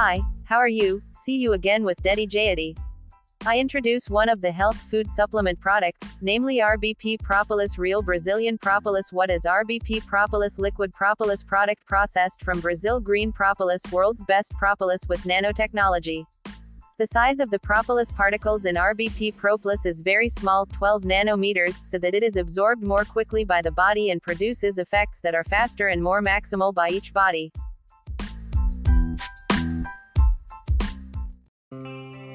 Hi, how are you? See you again with Dedi Jayati. I introduce one of the health food supplement products, namely RBP Propolis Real Brazilian Propolis. What is RBP Propolis Liquid Propolis product processed from Brazil Green Propolis, world's best propolis with nanotechnology. The size of the propolis particles in RBP Propolis is very small, 12 nanometers, so that it is absorbed more quickly by the body and produces effects that are faster and more maximal by each body. Música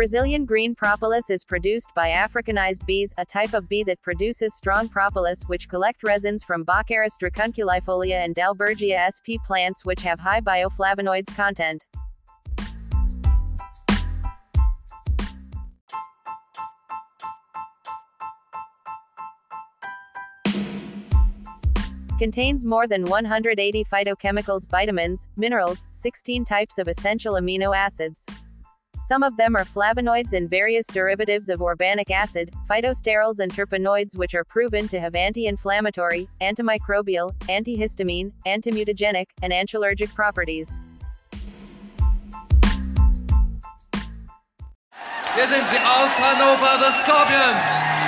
Brazilian green propolis is produced by Africanized bees, a type of bee that produces strong propolis which collect resins from Baccharis dracunculifolia and Dalbergia sp plants which have high bioflavonoids content. contains more than 180 phytochemicals, vitamins, minerals, 16 types of essential amino acids. Some of them are flavonoids and various derivatives of organic acid, phytosterols and terpenoids which are proven to have anti-inflammatory, antimicrobial, antihistamine, antimutagenic, and antiallergic properties. Hier sind sie aus Hannover, the Scorpions!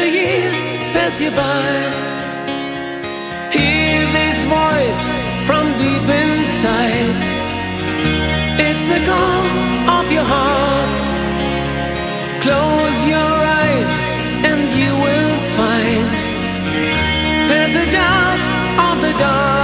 the years pass you by. Hear this voice from deep inside. It's the call of your heart. Close your eyes and you will find passage out of the dark.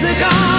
It's the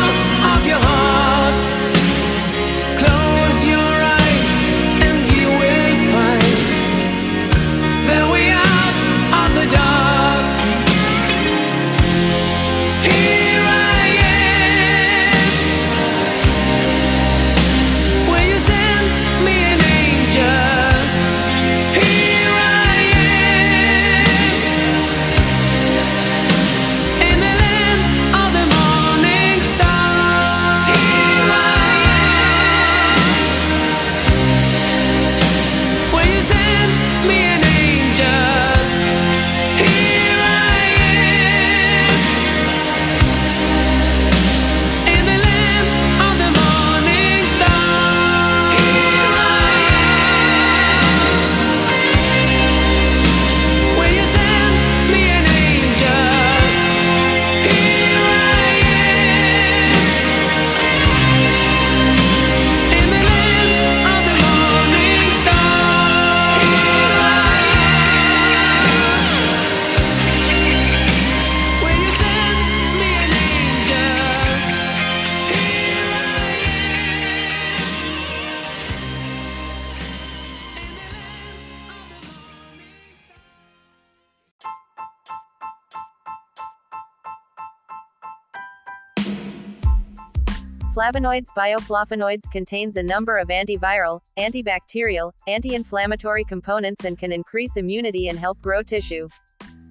Flavonoids Bioflavonoids contains a number of antiviral, antibacterial, anti-inflammatory components and can increase immunity and help grow tissue.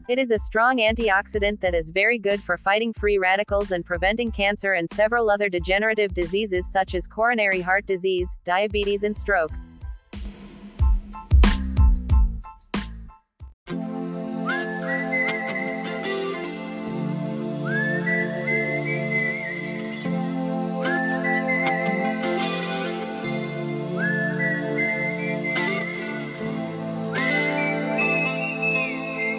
It is a strong antioxidant that is very good for fighting free radicals and preventing cancer and several other degenerative diseases such as coronary heart disease, diabetes and stroke.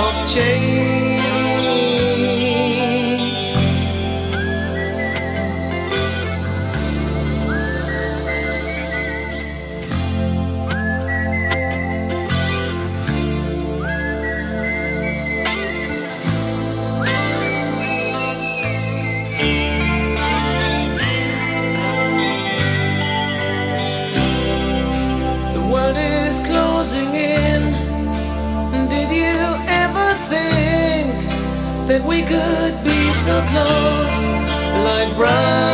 of change. of yours like brown.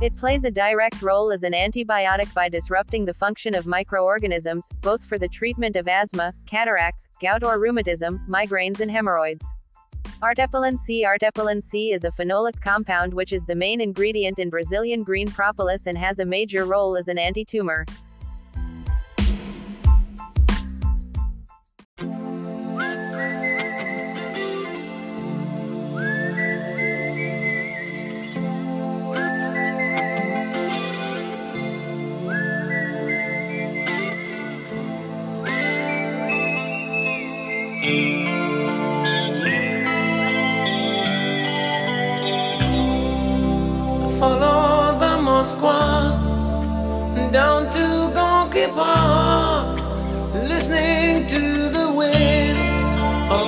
It plays a direct role as an antibiotic by disrupting the function of microorganisms, both for the treatment of asthma, cataracts, gout or rheumatism, migraines and hemorrhoids. Artepillin C Artepillin C is a phenolic compound which is the main ingredient in Brazilian green propolis and has a major role as an anti-tumor.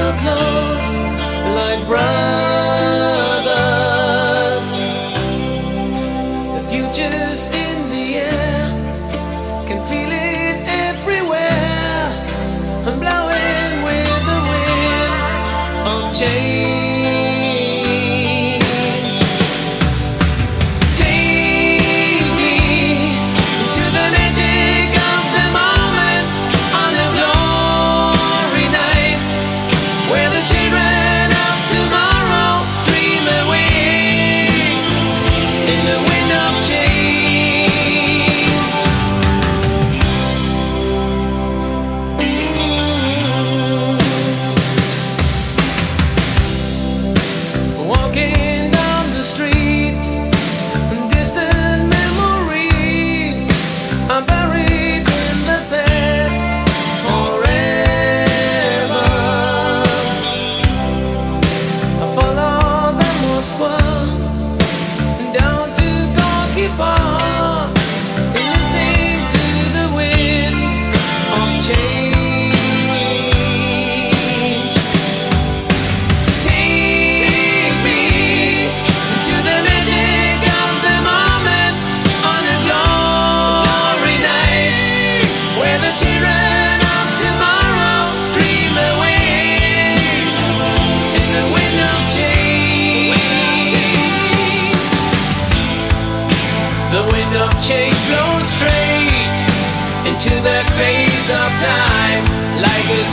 of yours like brown.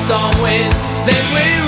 storm wind, then we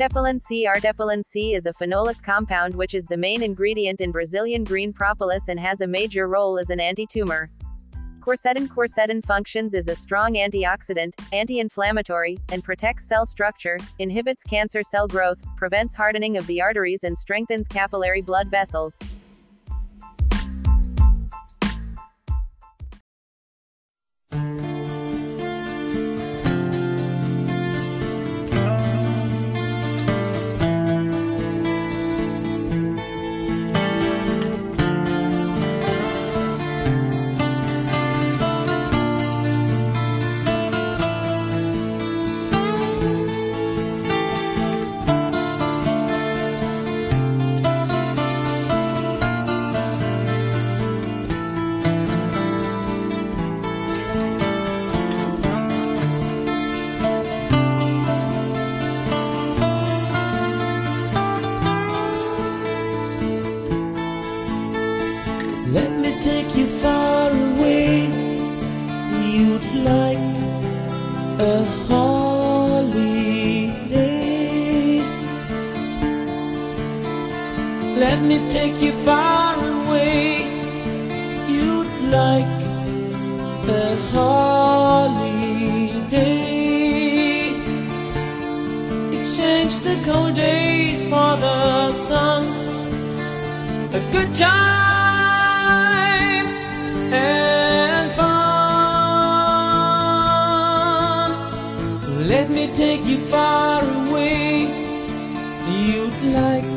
Artepillin C. Artepillin C is a phenolic compound which is the main ingredient in Brazilian green propolis and has a major role as an anti-tumor. Quercetin. Quercetin functions as a strong antioxidant, anti-inflammatory, and protects cell structure, inhibits cancer cell growth, prevents hardening of the arteries and strengthens capillary blood vessels. Let me take you far away. You'd like a holiday. Exchange the cold days for the sun. A good time and fun. Let me take you far away. You'd like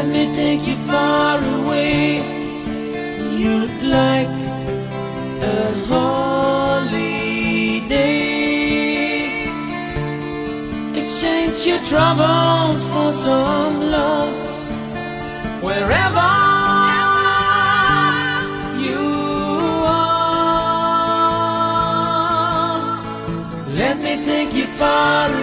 Let me take you far away. You'd like a holiday. Exchange your troubles for some love. Wherever you are. Let me take you far away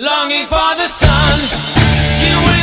Longing for the sun.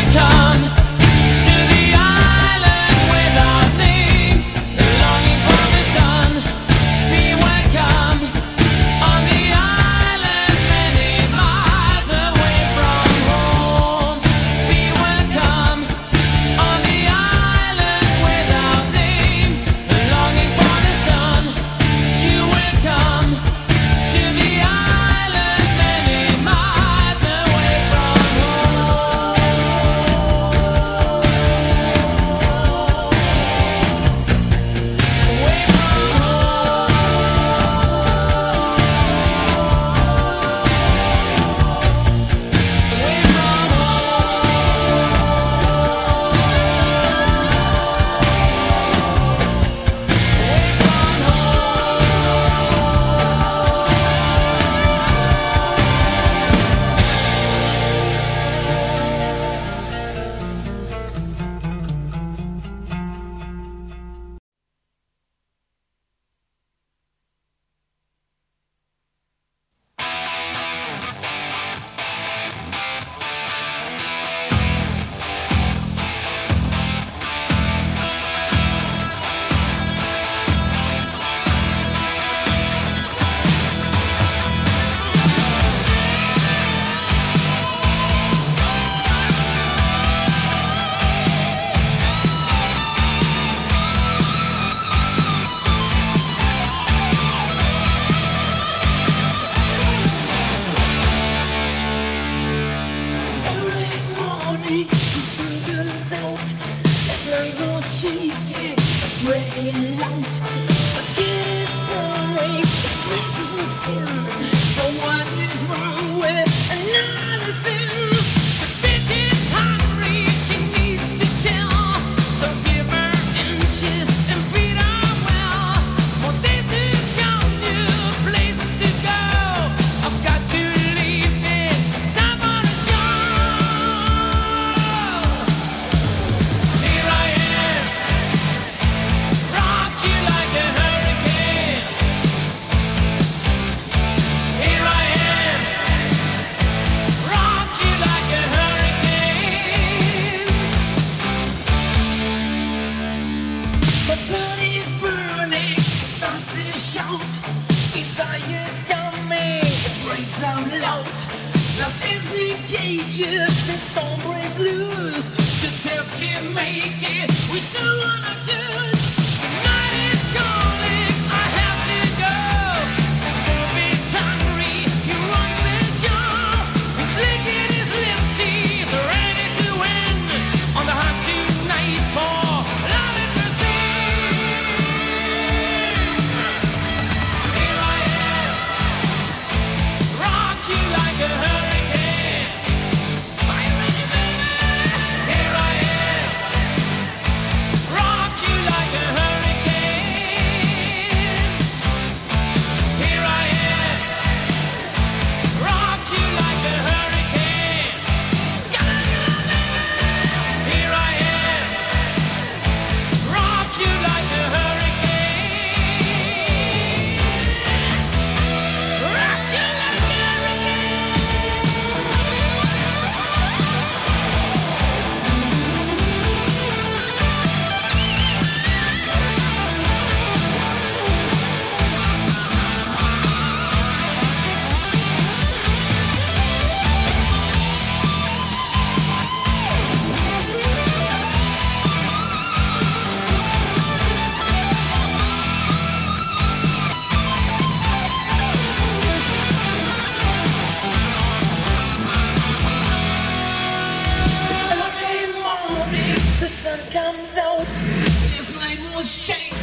was shaking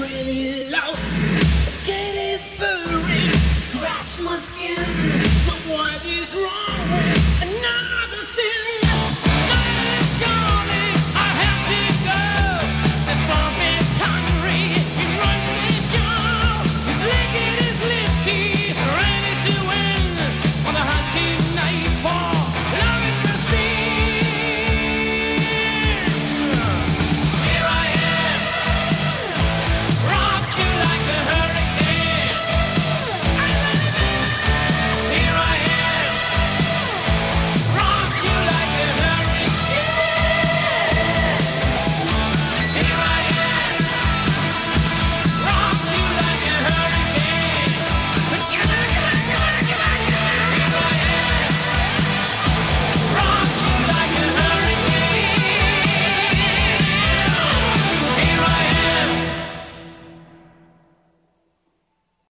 really low. Get his furry, scratch my skin. So what is wrong?